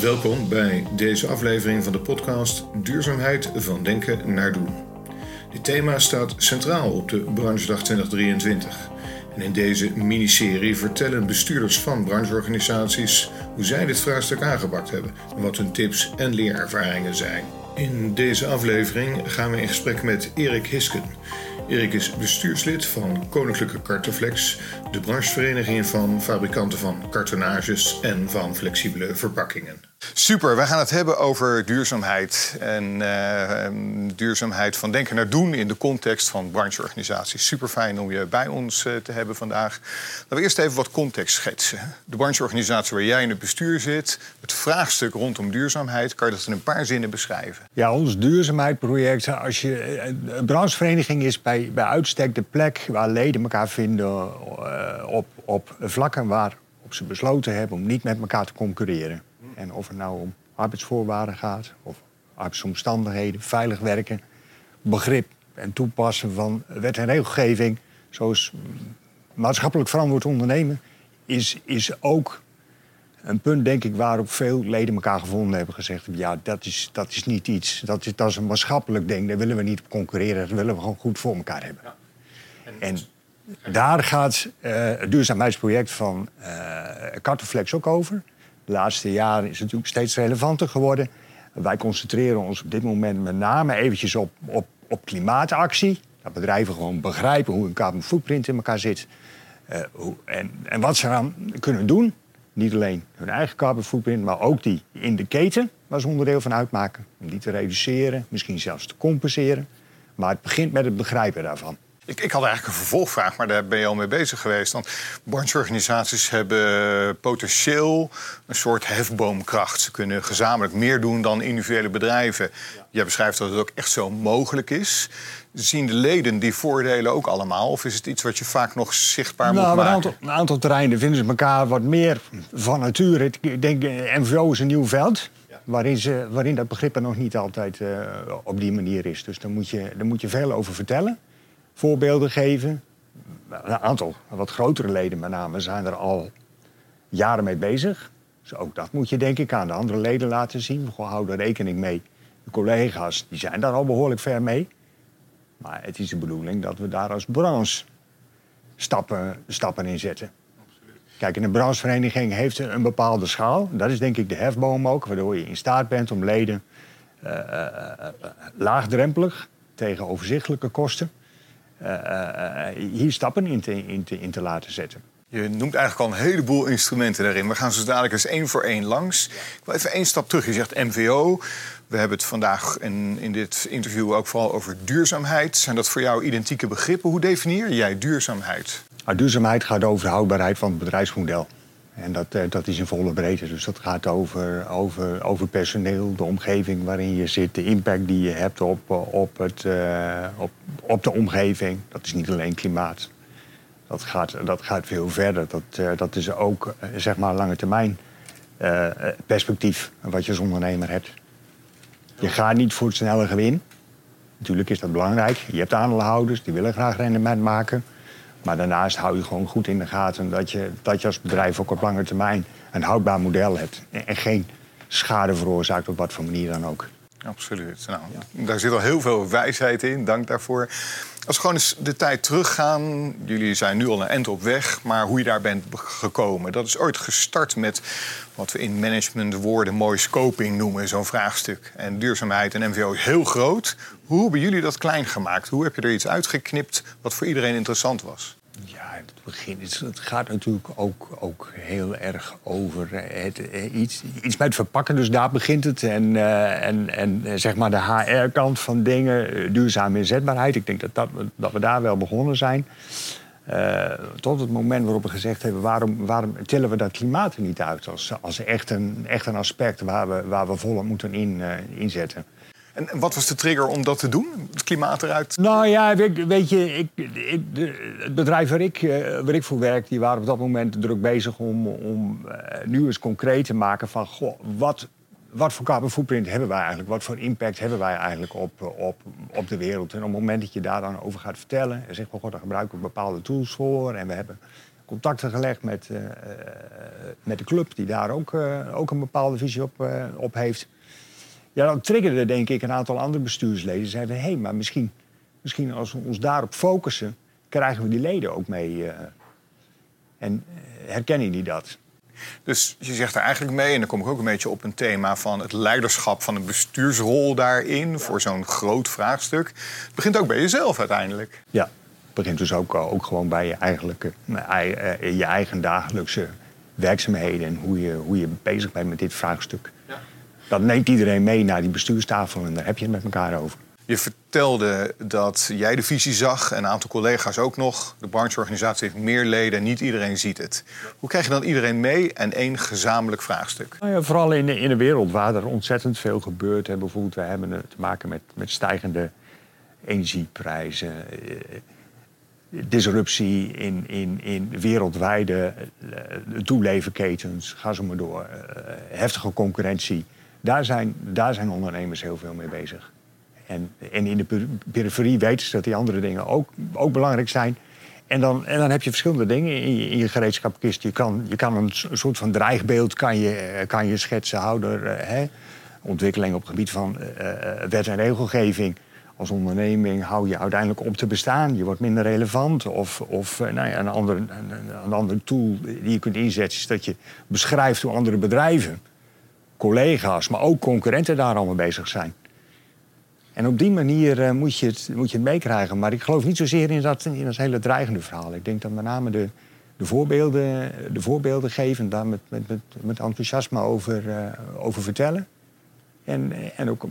Welkom bij deze aflevering van de podcast Duurzaamheid van Denken naar Doen. Dit thema staat centraal op de Branchedag 2023. En in deze miniserie vertellen bestuurders van brancheorganisaties hoe zij dit vraagstuk aangepakt hebben en wat hun tips en leerervaringen zijn. In deze aflevering gaan we in gesprek met Erik Hisken. Erik is bestuurslid van Koninklijke Kartoflex, de branchevereniging van fabrikanten van kartonages en van flexibele verpakkingen. Super, wij gaan het hebben over duurzaamheid. En uh, duurzaamheid van denken naar doen in de context van brancheorganisaties. Super fijn om je bij ons uh, te hebben vandaag. Laten we eerst even wat context schetsen. De brancheorganisatie waar jij in het bestuur zit, het vraagstuk rondom duurzaamheid, kan je dat in een paar zinnen beschrijven? Ja, ons duurzaamheidsproject, als je, een branchevereniging is bij, bij uitstek de plek waar leden elkaar vinden uh, op, op vlakken waarop ze besloten hebben om niet met elkaar te concurreren. En of het nou om arbeidsvoorwaarden gaat, of arbeidsomstandigheden, veilig werken, begrip en toepassen van wet en regelgeving, zoals maatschappelijk verantwoord ondernemen, is, is ook een punt, denk ik, waarop veel leden elkaar gevonden hebben. Gezegd, ja, dat is, dat is niet iets, dat is, dat is een maatschappelijk ding, daar willen we niet op concurreren, dat willen we gewoon goed voor elkaar hebben. Ja. En, en daar gaat uh, het duurzaamheidsproject van uh, Cartoflex ook over. De laatste jaren is het natuurlijk steeds relevanter geworden. Wij concentreren ons op dit moment met name eventjes op, op, op klimaatactie. Dat bedrijven gewoon begrijpen hoe een carbon footprint in elkaar zit. Uh, hoe, en, en wat ze eraan kunnen doen. Niet alleen hun eigen carbon footprint, maar ook die in de keten waar ze onderdeel van uitmaken. Om die te reduceren, misschien zelfs te compenseren. Maar het begint met het begrijpen daarvan. Ik, ik, had eigenlijk een vervolgvraag, maar daar ben je al mee bezig geweest. Want brancheorganisaties hebben potentieel een soort hefboomkracht. Ze kunnen gezamenlijk meer doen dan individuele bedrijven. Ja. Jij beschrijft dat het ook echt zo mogelijk is. Zien de leden die voordelen ook allemaal? Of is het iets wat je vaak nog zichtbaar nou, moet maken? Een aantal, een aantal terreinen vinden ze elkaar wat meer van nature. Ik denk, MVO is een nieuw veld. Waarin, ze, waarin dat begrip er nog niet altijd uh, op die manier is. Dus daar moet, je, daar moet je veel over vertellen voorbeelden geven. Een aantal wat grotere leden met name zijn er al jaren mee bezig. Dus ook dat moet je denk ik aan de andere leden laten zien. We houden rekening mee. De collega's die zijn daar al behoorlijk ver mee. Maar het is de bedoeling dat we daar als branche stappen, stappen in zetten. Kijk, een branchevereniging heeft een bepaalde schaal. Dat is denk ik de hefboom ook, waardoor je in staat bent om leden uh, uh, uh, laagdrempelig tegen overzichtelijke kosten hier stappen in te, in, te, in te laten zetten. Je noemt eigenlijk al een heleboel instrumenten daarin. We gaan zo dadelijk eens één voor één langs. Ik wil even één stap terug. Je zegt MVO. We hebben het vandaag in, in dit interview ook vooral over duurzaamheid. Zijn dat voor jou identieke begrippen? Hoe definieer jij duurzaamheid? Nou, duurzaamheid gaat over de houdbaarheid van het bedrijfsmodel. En dat, dat is in volle breedte. Dus dat gaat over, over, over personeel, de omgeving waarin je zit, de impact die je hebt op, op, het, uh, op, op de omgeving. Dat is niet alleen klimaat. Dat gaat, dat gaat veel verder. Dat, uh, dat is ook zeg maar lange termijn perspectief wat je als ondernemer hebt. Je gaat niet voor het snelle gewin. Natuurlijk is dat belangrijk. Je hebt aandeelhouders, die willen graag rendement maken. Maar daarnaast hou je gewoon goed in de gaten dat je, dat je als bedrijf ook op lange termijn een houdbaar model hebt. En geen schade veroorzaakt op wat voor manier dan ook. Absoluut. Nou, ja. Daar zit al heel veel wijsheid in. Dank daarvoor. Als we gewoon eens de tijd teruggaan. Jullie zijn nu al een eind op weg. Maar hoe je daar bent gekomen. Dat is ooit gestart met wat we in managementwoorden mooi scoping noemen. Zo'n vraagstuk. En duurzaamheid en MVO is heel groot. Hoe hebben jullie dat klein gemaakt? Hoe heb je er iets uitgeknipt wat voor iedereen interessant was? Ja, het begin het gaat natuurlijk ook, ook heel erg over het, iets, iets met verpakken. Dus daar begint het. En, uh, en, en zeg maar de HR-kant van dingen, duurzame inzetbaarheid. Ik denk dat, dat, dat we daar wel begonnen zijn. Tot het moment waarop we gezegd hebben... waarom, waarom tillen we dat klimaat er niet uit... als, als echt, een, echt een aspect waar we, waar we volop moeten in, inzetten. En wat was de trigger om dat te doen? Het klimaat eruit? Nou ja, weet, je, ik, ik, het bedrijf waar ik, waar ik voor werk... die waren op dat moment druk bezig om, om uh, nu eens concreet te maken van... Goh, wat, wat voor carbon footprint hebben wij eigenlijk? Wat voor impact hebben wij eigenlijk op, op, op de wereld? En op het moment dat je daar dan over gaat vertellen... en zegt, van, God, daar gebruiken we bepaalde tools voor... en we hebben contacten gelegd met, met de club, die daar ook, ook een bepaalde visie op, op heeft. Ja, dan triggerde denk ik een aantal andere bestuursleden. Zeiden, hé, hey, maar misschien, misschien als we ons daarop focussen... krijgen we die leden ook mee. en herkennen die dat? Dus je zegt er eigenlijk mee, en dan kom ik ook een beetje op een thema van het leiderschap van een bestuursrol daarin voor zo'n groot vraagstuk. Het begint ook bij jezelf uiteindelijk. Ja, het begint dus ook, ook gewoon bij je, eigenlijke, eh, je eigen dagelijkse werkzaamheden en hoe je, hoe je bezig bent met dit vraagstuk. Dat neemt iedereen mee naar die bestuurstafel en daar heb je het met elkaar over. Je vertelde dat jij de visie zag, en een aantal collega's ook nog. De brancheorganisatie heeft meer leden, niet iedereen ziet het. Hoe krijg je dan iedereen mee en één gezamenlijk vraagstuk? Nou ja, vooral in, in een wereld waar er ontzettend veel gebeurt. Hè. Bijvoorbeeld, we hebben te maken met, met stijgende energieprijzen. Eh, disruptie in, in, in wereldwijde uh, toeleverketens, ga zo maar door. Heftige concurrentie. Daar zijn, daar zijn ondernemers heel veel mee bezig. En, en in de periferie weten ze dat die andere dingen ook, ook belangrijk zijn. En dan, en dan heb je verschillende dingen in je, in je gereedschapkist. Je kan, je kan een soort van dreigbeeld kan je, eh, kan je schetsen. Houder, uh, hè? ontwikkeling op het gebied van uh, wet en regelgeving. Als onderneming hou je uiteindelijk op te bestaan. Je wordt minder relevant. Of, of nou ja, een, ander, een, een ander tool die je kunt inzetten... is dat je beschrijft hoe andere bedrijven, collega's... maar ook concurrenten daar allemaal bezig zijn. En op die manier uh, moet, je het, moet je het meekrijgen. Maar ik geloof niet zozeer in dat, in dat hele dreigende verhaal. Ik denk dat met name de, de, voorbeelden, de voorbeelden geven... en daar met, met, met, met enthousiasme over, uh, over vertellen. En, en ook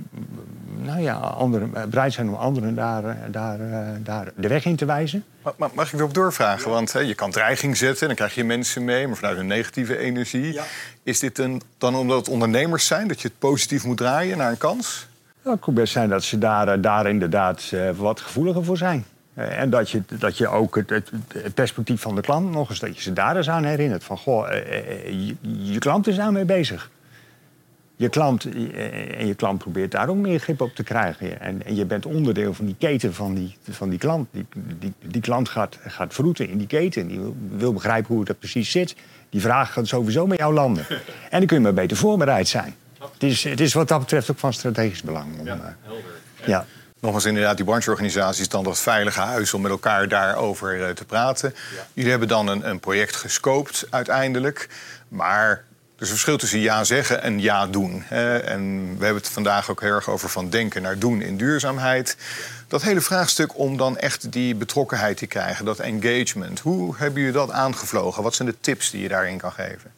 nou ja, anderen, bereid zijn om anderen daar, daar, daar de weg in te wijzen. Maar, mag ik erop doorvragen? Want hè, je kan dreiging zetten, dan krijg je mensen mee... maar vanuit een negatieve energie. Ja. Is dit een, dan omdat het ondernemers zijn... dat je het positief moet draaien naar een kans? Nou, het kan best zijn dat ze daar, eh, daar inderdaad wat gevoeliger voor zijn. En dat je, dat je ook het, het, het, perspectief van de klant nog eens, dat je ze daar eens aan herinnert. Van, goh, je, je, klant is daarmee bezig. Je klant, en je klant probeert daar ook meer grip op te krijgen. En, en je bent onderdeel van die keten van die, van die klant. Die, die, die klant gaat, gaat vroeten in die keten. Die wil, wil begrijpen hoe het precies zit. Die vraag gaat sowieso met jou landen. En dan kun je maar beter voorbereid zijn. Het is, het is wat dat betreft ook van strategisch belang. Om, ja, eh, helder. Ja. Nogmaals, inderdaad, die brancheorganisatie is dan dat veilige huis om met elkaar daarover te praten. Jullie hebben dan een, een project gescoopt uiteindelijk. Maar er is een verschil tussen ja zeggen en ja doen. En we hebben het vandaag ook heel erg over van denken naar doen in duurzaamheid. Dat hele vraagstuk om dan echt die betrokkenheid te krijgen, dat engagement. Hoe hebben jullie dat aangevlogen? Wat zijn de tips die je daarin kan geven?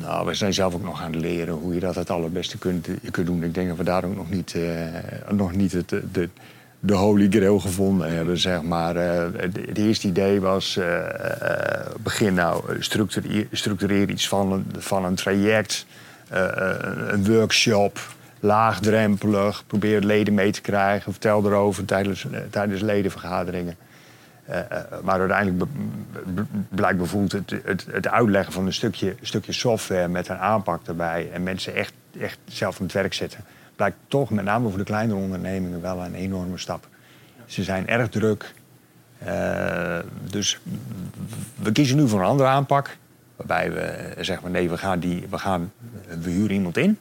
Nou, we zijn zelf ook nog aan het leren hoe je dat het allerbeste kunt, kunt doen. Ik denk dat we daar ook nog niet, uh, nog niet het, de, de holy grail gevonden hebben, zeg maar. Uh, het eerste idee was, uh, begin nou, structureer, iets van een, van een traject, een workshop, laagdrempelig. Probeer leden mee te krijgen, vertel erover tijdens, tijdens ledenvergaderingen. Maar uiteindelijk blijkt bijvoorbeeld het, het, het, uitleggen van een stukje, stukje software met een aanpak erbij en mensen echt, echt zelf aan het werk zetten, blijkt toch met name voor de kleinere ondernemingen wel een enorme stap. Ze zijn erg druk. Uh, dus we kiezen nu voor een andere aanpak. Waarbij we zeggen maar nee, we gaan, die, we, gaan, we huren iemand in.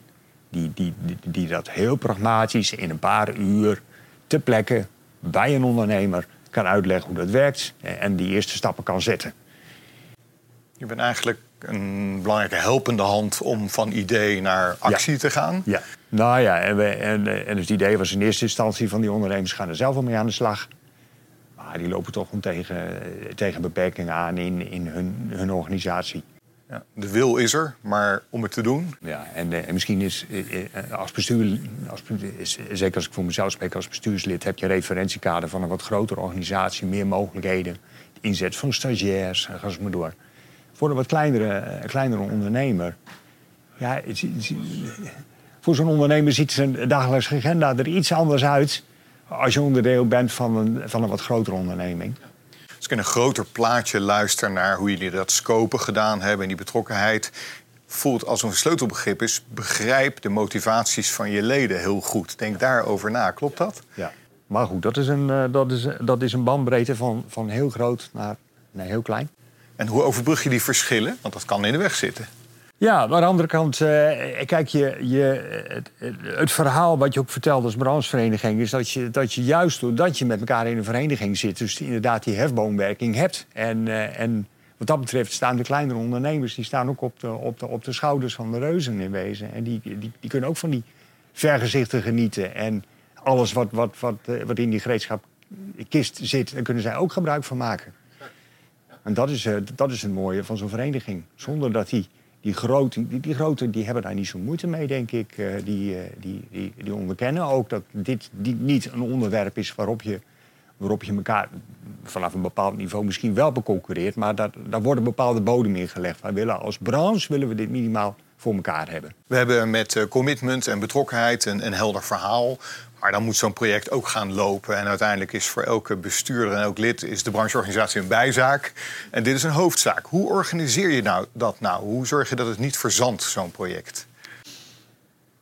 Die, die, die, die dat heel pragmatisch in een paar uur te plekke bij een ondernemer kan uitleggen hoe dat werkt en die eerste stappen kan zetten. Je bent eigenlijk een belangrijke helpende hand om van idee naar actie te gaan. Ja, nou ja, en, we, en, en dus het idee was in eerste instantie van die ondernemers gaan er zelf wel mee aan de slag. Maar die lopen toch gewoon tegen, tegen beperkingen aan in, in hun, hun organisatie. Ja, de wil is er, maar om het te doen. Ja, en, eh, en misschien is eh, eh, als bestuur, als, zeker als ik voor mezelf spreek als bestuurslid, heb je een referentiekader van een wat grotere organisatie, meer mogelijkheden, inzet van stagiairs, ga zo maar door. Voor een wat kleinere, kleinere ondernemer, ja, voor zo'n ondernemer ziet zijn dagelijkse agenda er iets anders uit als je onderdeel bent van een, van een wat grotere onderneming. Als ik in een groter plaatje luister naar hoe jullie dat scopen gedaan hebben en die betrokkenheid, voelt als een sleutelbegrip is: begrijp de motivaties van je leden heel goed. Denk daarover na. Klopt dat? Ja. Maar goed, dat is een, uh, dat is, dat is een bandbreedte van, van heel groot naar, naar heel klein. En hoe overbrug je die verschillen? Want dat kan in de weg zitten. Ja, maar aan de andere kant, uh, kijk, je, je, het, het, verhaal wat je ook vertelt als branchevereniging... is dat je, dat je juist doordat je met elkaar in een vereniging zit... dus inderdaad die hefboomwerking hebt. En, uh, en wat dat betreft staan de kleinere ondernemers... die staan ook op de, op de, op de schouders van de reuzen in wezen. En die, die, die kunnen ook van die vergezichten genieten. En alles wat, wat, wat, uh, wat in die gereedschapkist zit, daar kunnen zij ook gebruik van maken. En dat is, dat is het mooie van zo'n vereniging. Zonder dat die die grote, die, die grote die hebben daar niet zo moeite mee, denk ik. Uh, die, uh, die, die, die, onderkennen ook dat dit niet een onderwerp is waarop je, waarop je elkaar vanaf een bepaald niveau misschien wel beconcurreert. Maar daar, daar worden bepaalde bodem in gelegd. Wij willen als branche willen we dit minimaal voor elkaar hebben. We hebben met uh, commitment en betrokkenheid een, een helder verhaal. Maar dan moet zo'n project ook gaan lopen. En uiteindelijk is voor elke bestuurder en elk lid is de brancheorganisatie een bijzaak. En dit is een hoofdzaak. Hoe organiseer je nou dat nou? Hoe zorg je dat het niet verzandt, zo'n project?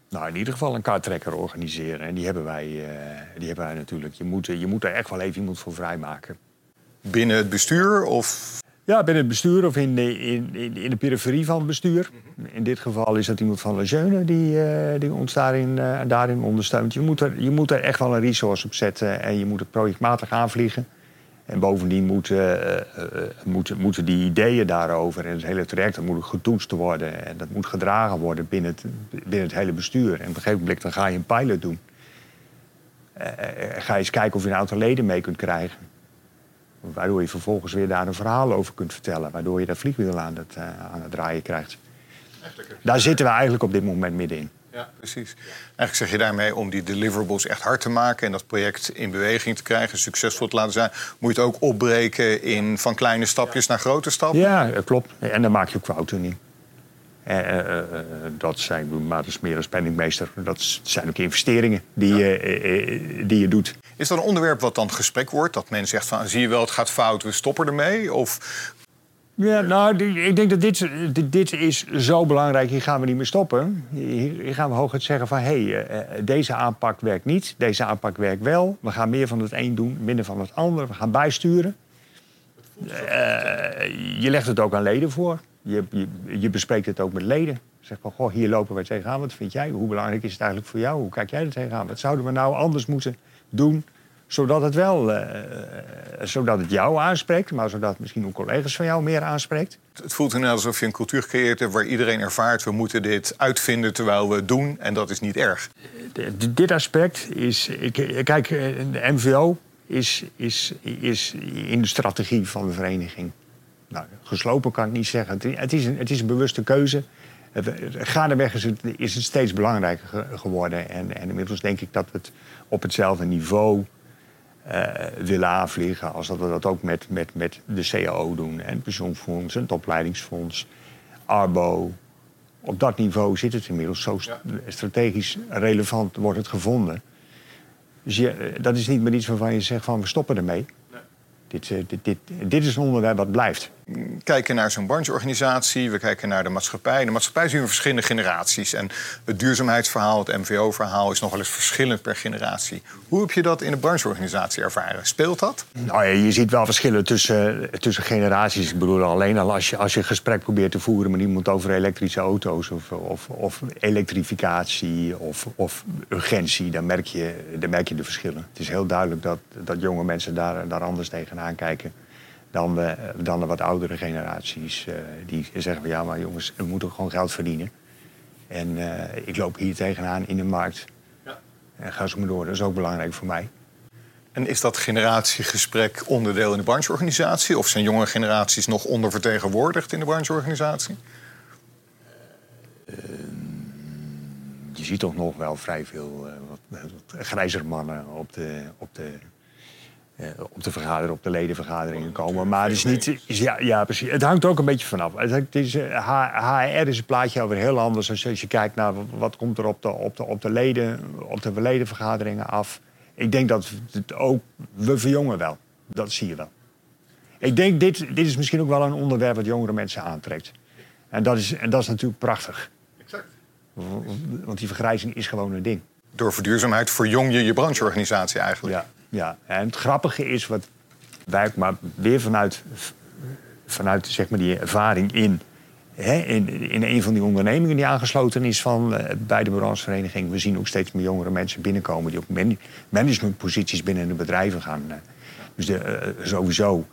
Nou, in ieder geval een kaarttrekker organiseren. En die hebben wij, uh, die hebben wij natuurlijk. Je moet, je moet er echt wel even iemand voor vrijmaken. Binnen het bestuur of ja, binnen het bestuur of in de, in, in de periferie van het bestuur. In dit geval is dat iemand van Lejeune die, uh, die ons daarin, uh, daarin ondersteunt. Je moet, er, je moet er echt wel een resource op zetten en je moet het projectmatig aanvliegen. En bovendien moeten, uh, moeten, moeten die ideeën daarover en het hele traject dat moet getoetst worden. En dat moet gedragen worden binnen het, binnen het hele bestuur. En op een gegeven moment dan ga je een pilot doen. ga je eens kijken of je een aantal leden mee kunt krijgen. Waardoor je vervolgens weer daar een verhaal over kunt vertellen. Waardoor je dat vliegwiel aan het, uh, aan het draaien krijgt. Daar zitten we eigenlijk op dit moment middenin. Ja, precies. Eigenlijk zeg je daarmee om die deliverables echt hard te maken en dat project in beweging te krijgen, succesvol te laten zijn, moet je het ook opbreken in van kleine stapjes naar grote stappen. Ja, klopt. En dan maak je ook fouten. Uh, uh, dat zijn, maar dat is meer als penningmeester. Dat zijn ook investeringen die, ja. die je doet. Is dat een onderwerp wat dan gesprek wordt? Dat men zegt van, zie je wel, het gaat fout, we stoppen ermee? Of... Ja, nou, ik denk dat dit, dit is zo belangrijk, hier gaan we niet meer stoppen. Hier gaan we hooguit zeggen van, hé, hey, deze aanpak werkt niet, deze aanpak werkt wel. We gaan meer van het een doen, minder van het ander. We gaan bijsturen. Uh, je legt het ook aan leden voor. Je, je, bespreekt het ook met leden. Zeg van, goh, hier lopen we tegenaan. Wat vind jij? Hoe belangrijk is het eigenlijk voor jou? Hoe kijk jij er tegenaan? Wat zouden we nou anders moeten doen zodat het wel uh, zodat het jou aanspreekt, maar zodat misschien ook collega's van jou meer aanspreekt. Het voelt inderdaad alsof je een cultuur gecreëerd hebt waar iedereen ervaart... we moeten dit uitvinden terwijl we het doen en dat is niet erg. dit aspect is... Kijk, de MVO is, is, is in de strategie van de vereniging. Nou, geslopen kan ik niet zeggen. Het is een, het is een bewuste keuze. Gaandeweg is het, is het steeds belangrijker geworden. En, en inmiddels denk ik dat we het op hetzelfde niveau uh, willen aanvliegen. Als dat we dat ook met, met, met de CAO doen. En het pensioenfonds, het opleidingsfonds, Arbo. Op dat niveau zit het inmiddels. Zo strategisch relevant wordt het gevonden. Dus je, dat is niet meer iets waarvan je zegt van we stoppen ermee. Dit, eh, dit, dit, dit, is een onderwerp wat blijft. Kijken naar zo'n brancheorganisatie, we kijken naar de maatschappij. De maatschappij zien we verschillende generaties. En het duurzaamheidsverhaal, het MVO-verhaal is nogal eens verschillend per generatie. Hoe heb je dat in de brancheorganisatie ervaren? Speelt dat? Nou ja, je ziet wel verschillen tussen, tussen generaties. Ik bedoel, alleen al als je, als je een gesprek probeert te voeren met iemand over elektrische auto's of, of, of elektrificatie of, of urgentie, dan merk, je, dan merk je de verschillen. Het is heel duidelijk dat, dat jonge mensen daar, daar anders tegenaan kijken dan de, dan de wat oudere generaties. Uh, die zeggen van ja, maar jongens, we moeten gewoon geld verdienen. En uh, ik loop hier tegenaan in de markt. Ja. En ga zo maar door, dat is ook belangrijk voor mij. En is dat generatiegesprek onderdeel in de brancheorganisatie? Of zijn jonge generaties nog ondervertegenwoordigd in de brancheorganisatie? Je ziet toch nog wel vrij veel wat, wat grijzere mannen op de, op de op de vergadering, op de ledenvergaderingen komen. Maar het is niet. Is, ja, ja, precies. Het hangt er ook een beetje vanaf. Het is, HR eh, is een plaatje over heel anders als, als je kijkt naar wat komt er op de, op de, op de, leden, op de ledenvergaderingen af. Ik denk dat het ook. We verjongen wel. Dat zie je wel. Ik denk, dit, dit is misschien ook wel een onderwerp wat jongere mensen aantrekt. En dat is, en dat is natuurlijk prachtig. Exact. Want die vergrijzing is gewoon een ding. Door verduurzaamheid verjong je je brancheorganisatie eigenlijk. Ja ja. En het grappige is, wat wij maar weer vanuit vanuit zeg maar, die ervaring in, hè, in, in een van die ondernemingen die aangesloten is van, eh, bij de branchevereniging. We zien ook steeds meer jongere mensen binnenkomen die op man- managementposities binnen de bedrijven gaan. eh. Dus eh, sowieso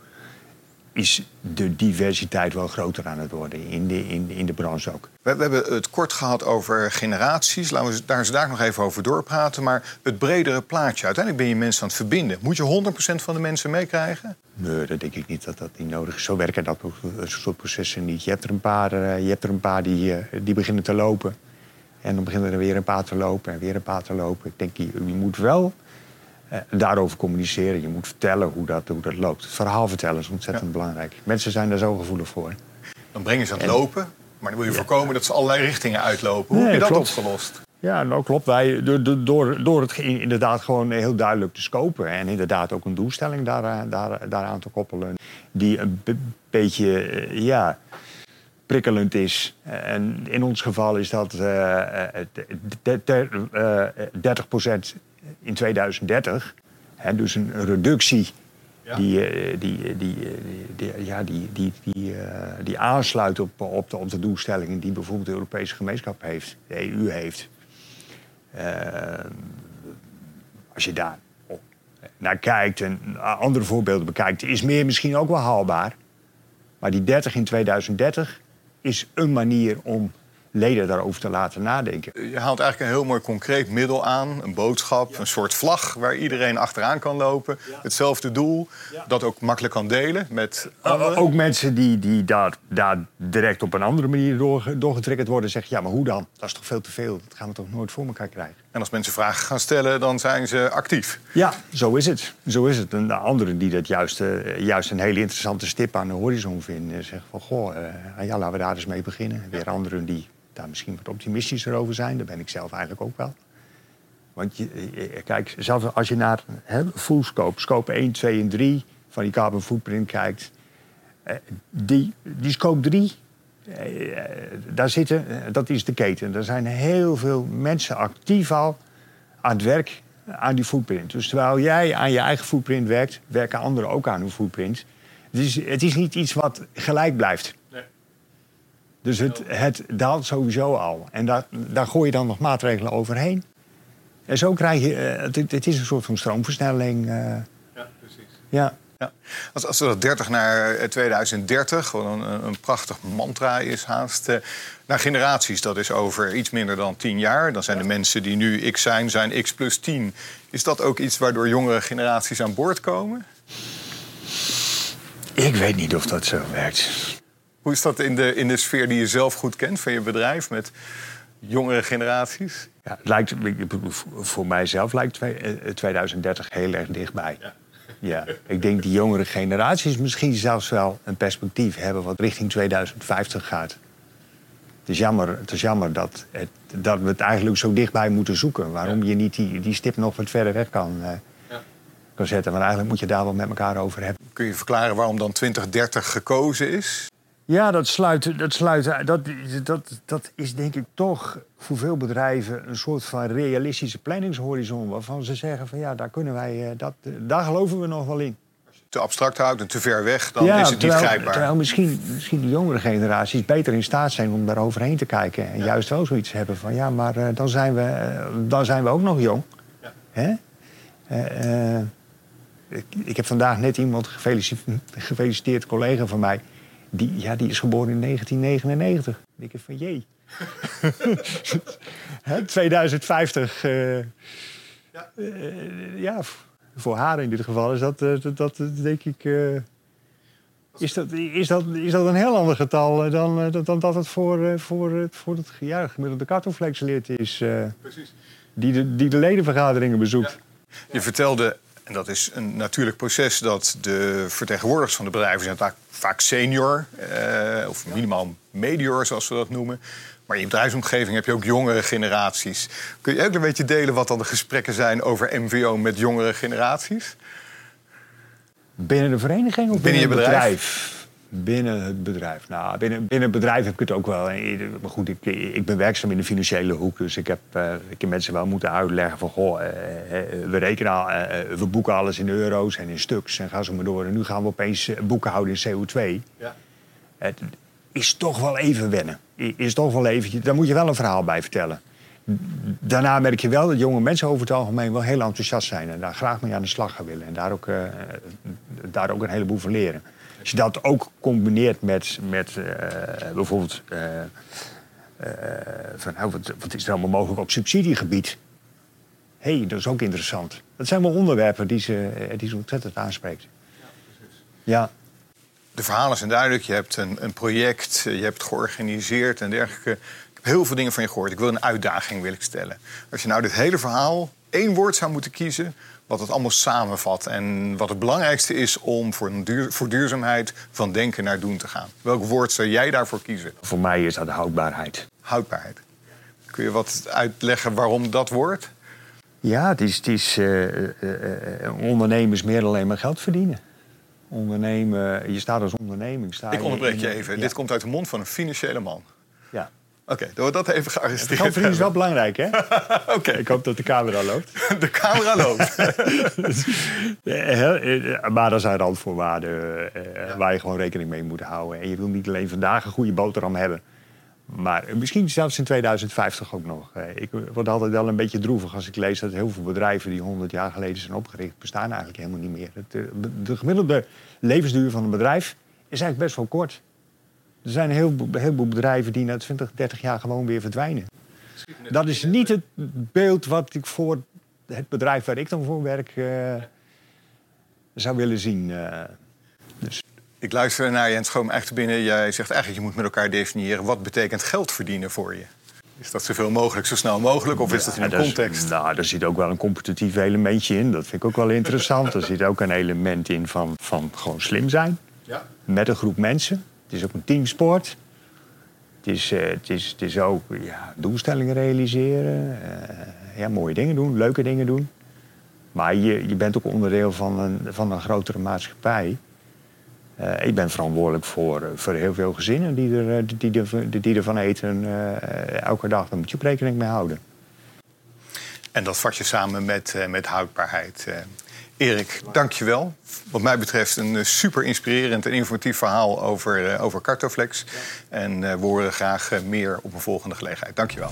is de diversiteit wel groter aan het worden in de, in, in de branche ook. We, we hebben het kort gehad over generaties. Laten we daar, daar nog even over doorpraten. Maar het bredere plaatje. Uiteindelijk ben je mensen aan het verbinden. Moet je 100% van de mensen meekrijgen? Nee, dat denk ik niet dat dat niet nodig is. Zo werken dat dat soort processen niet. Je hebt er een paar, eh, je hebt er een paar die, eh, die beginnen te lopen. En dan beginnen er weer een paar te lopen en weer een paar te lopen. Ik denk, je, je moet wel eh, daarover communiceren. Je moet vertellen hoe dat, hoe dat loopt. Het verhaal vertellen is ontzettend belangrijk. Mensen zijn daar zo gevoelig voor. Dan breng je ze aan het En- lopen. Maar dan wil je voorkomen dat ze allerlei richtingen uitlopen. Hoe Nee, heb je dat klopt. opgelost? Ja, nou klopt. Wij, door, door- door, het inderdaad gewoon heel duidelijk te scopen... en inderdaad ook een doelstelling daar, daar, daaraan te koppelen... die een be- beetje, eh, ja, prikkelend is. En in ons geval is dat eh, eh, de- de- eh, 30 in 2030. Hè, dus een reductie Ja. die, eh, die, die, eh, die, ja, die, die, die, eh, die aansluit op, op, de, op de doelstellingen die bijvoorbeeld de Europese gemeenschap heeft, de EU heeft. Eh, als je daar naar kijkt en andere voorbeelden bekijkt, is meer misschien ook wel haalbaar. Maar die 30 in 2030 is een manier om leden daarover te laten nadenken. Je haalt eigenlijk een heel mooi concreet middel aan. Een boodschap, een soort vlag waar iedereen achteraan kan lopen. Hetzelfde doel. Dat ook makkelijk kan delen met anderen. Uh, ook mensen die, die daar, daar direct op een andere manier door, doorgetriggerd worden, zeggen: ja, maar hoe dan? Dat is toch veel te veel? Dat gaan we toch nooit voor elkaar krijgen? En als mensen vragen gaan stellen, dan zijn ze actief. Ja, zo is het. Zo is het. En de anderen die dat juist, eh, juist een hele interessante stip aan de horizon vinden, zeggen van goh, eh, ja, laten we daar eens mee beginnen. Weer anderen die daar misschien wat optimistischer over zijn. Daar ben ik zelf eigenlijk ook wel. Want je, eh, kijk, zelfs als je naar hè, full scope, scope 1, 2 en 3 van die carbon footprint kijkt, eh, die, die scope 3, eh, eh, daar zitten, eh, dat is de keten. Er zijn heel veel mensen actief al aan het werk aan die footprint. Dus terwijl jij aan je eigen footprint werkt, werken anderen ook aan hun footprint. Is, het is niet iets wat gelijk blijft. Dus het, het daalt sowieso al. En daar, daar gooi je dan nog maatregelen overheen. En zo krijg je... eh, het, het is een soort van stroomversnelling. eh, Ja, precies. ja. Ja. Als, als we dat 30 naar eh, 2030, gewoon een, een prachtig mantra is haast. eh, naar generaties, dat is over iets minder dan 10 jaar. Dan zijn de mensen die nu X zijn, zijn X plus 10. Is dat ook iets waardoor jongere generaties aan boord komen? Ik weet niet of dat zo werkt. Hoe is dat in de, in de sfeer die je zelf goed kent van je bedrijf met jongere generaties? Ja, het lijkt, voor mijzelf lijkt twee- eh, 2030 heel erg dichtbij. Ja. ik denk die jongere generaties misschien zelfs wel een perspectief hebben wat richting 2050 gaat. Het is jammer, het is jammer dat, het, dat we het eigenlijk zo dichtbij moeten zoeken. Waarom je niet die, die stip nog wat verder weg kan, eh, kan zetten. Maar eigenlijk moet je daar wel met elkaar over hebben. Kun je verklaren waarom dan 2030 gekozen is? Ja, dat sluit, dat, sluit dat, dat, dat is denk ik toch voor veel bedrijven een soort van realistische planningshorizon. Waarvan ze zeggen van ja, daar kunnen wij, eh, dat, daar geloven we nog wel in. Te abstract houdt en te ver weg, dan ja, is het terwijl, niet grijpbaar. Terwijl misschien, misschien de jongere generaties beter in staat zijn om daar overheen te kijken. En juist wel zoiets hebben van ja, maar eh, dan, zijn we, dan zijn we ook nog jong. Hè? Eh, ik, ik heb vandaag net iemand gefeliciteerd, gefeliciteerd, collega van mij. Die, ja, die is geboren in 1999. Ik denk van jee. Hè, 2050. eh, eh, ja, voor haar in dit geval is dat, eh, dat, dat denk ik. eh, is, dat, is, dat, is dat een heel ander getal dan, dan, dat het voor, voor, het- voor het ja, gemiddelde cartoflexlid is. eh, die, de, die de ledenvergaderingen bezoekt. Je vertelde, en dat is een natuurlijk proces, dat de vertegenwoordigers van de bedrijven zijn vaak, vaak senior, eh, of minimaal medior, zoals we dat noemen. Maar in je bedrijfsomgeving heb je ook jongere generaties. Kun je ook een beetje delen wat dan de gesprekken zijn over MVO met jongere generaties? Binnen de vereniging of Binnen binnen, je bedrijf? Binnen het bedrijf. Nou, binnen, binnen het bedrijf heb ik het ook wel. Eh, Maar goed, ik, ik ben werkzaam in de financiële hoek. Dus ik heb, eh, ik heb mensen wel moeten uitleggen van... Goh, eh, we, rekenen al, we boeken alles in euro's en in stuks. En gaan ze maar door. En nu gaan we opeens boeken houden in CO2. Ja. Het is toch wel even wennen. Is toch wel even, daar moet je wel een verhaal bij vertellen. Daarna merk je wel dat jonge mensen over het algemeen wel heel enthousiast zijn. En daar graag mee aan de slag gaan willen. En daar ook, daar ook een heleboel van leren. Als je dat ook combineert met, met eh, bijvoorbeeld... eh, eh, van, nou, wat, wat is er allemaal mogelijk op subsidiegebied? Hé, hey, dat is ook interessant. Dat zijn wel onderwerpen die ze, die ze ontzettend aanspreekt. Ja, De verhalen zijn duidelijk. Je hebt een, een project, je hebt georganiseerd en dergelijke. Ik heb heel veel dingen van je gehoord. Ik wil een uitdaging wil ik stellen. Als je nou dit hele verhaal één woord zou moeten kiezen... wat het allemaal samenvat en wat het belangrijkste is... om voor, duur, voor duurzaamheid van denken naar doen te gaan. Welk woord zou jij daarvoor kiezen? voor mij is dat houdbaarheid. Houdbaarheid. Kun je wat uitleggen waarom dat woord? Ja, het is, het is eh, eh, eh, ondernemen is meer dan alleen maar geld verdienen. Ondernemen, je staat als onderneming. Sta Ik onderbreek in- je even. Ja. Dit komt uit de mond van een financiële man. Ja. Oké, dan wordt dat even gearresteerd. verdienen is wel belangrijk, hè? Oké, Ik hoop dat de camera loopt. de camera loopt. Eh, eh, maar dat zijn randvoorwaarden eh, waar je gewoon rekening mee moet houden. En je wil niet alleen vandaag een goede boterham hebben. Maar misschien zelfs in 2050 ook nog. Ik word altijd wel een beetje droevig als ik lees dat heel veel bedrijven die 100 jaar geleden zijn opgericht, bestaan eigenlijk helemaal niet meer. De gemiddelde levensduur van een bedrijf is eigenlijk best wel kort. Er zijn een heleboel bedrijven die na 20, 30 jaar gewoon weer verdwijnen. Dat is niet het beeld wat ik voor het bedrijf waar ik dan voor werk eh, zou willen zien. eh. dus Ik luister naar je en het schoon me echt binnen. Jij zegt eigenlijk, je moet met elkaar definiëren... wat betekent geld verdienen voor je? Is dat zoveel mogelijk, zo snel mogelijk? Of is dat in een is- context? nou, daar zit ook wel een competitief elementje in. Dat vind ik ook wel interessant. er zit ook een element in van, van gewoon slim zijn. Ja. Met een groep mensen. Het is ook een teamsport. Het is, eh, het is, het is ook doelstellingen realiseren. eh, ja, mooie dingen doen, leuke dingen doen. Maar je, je bent ook onderdeel van een, van een grotere maatschappij. Eh, ik ben verantwoordelijk voor, voor heel veel gezinnen die, er, die, die, die ervan eten elke dag. Daar moet je ook rekening mee houden. En dat vat je samen met, eh, met houdbaarheid. Erik, dank je wel. Wat mij betreft een eh, super inspirerend en informatief verhaal over, eh, over Cartoflex. En eh, we horen graag meer op een volgende gelegenheid. Dank je wel.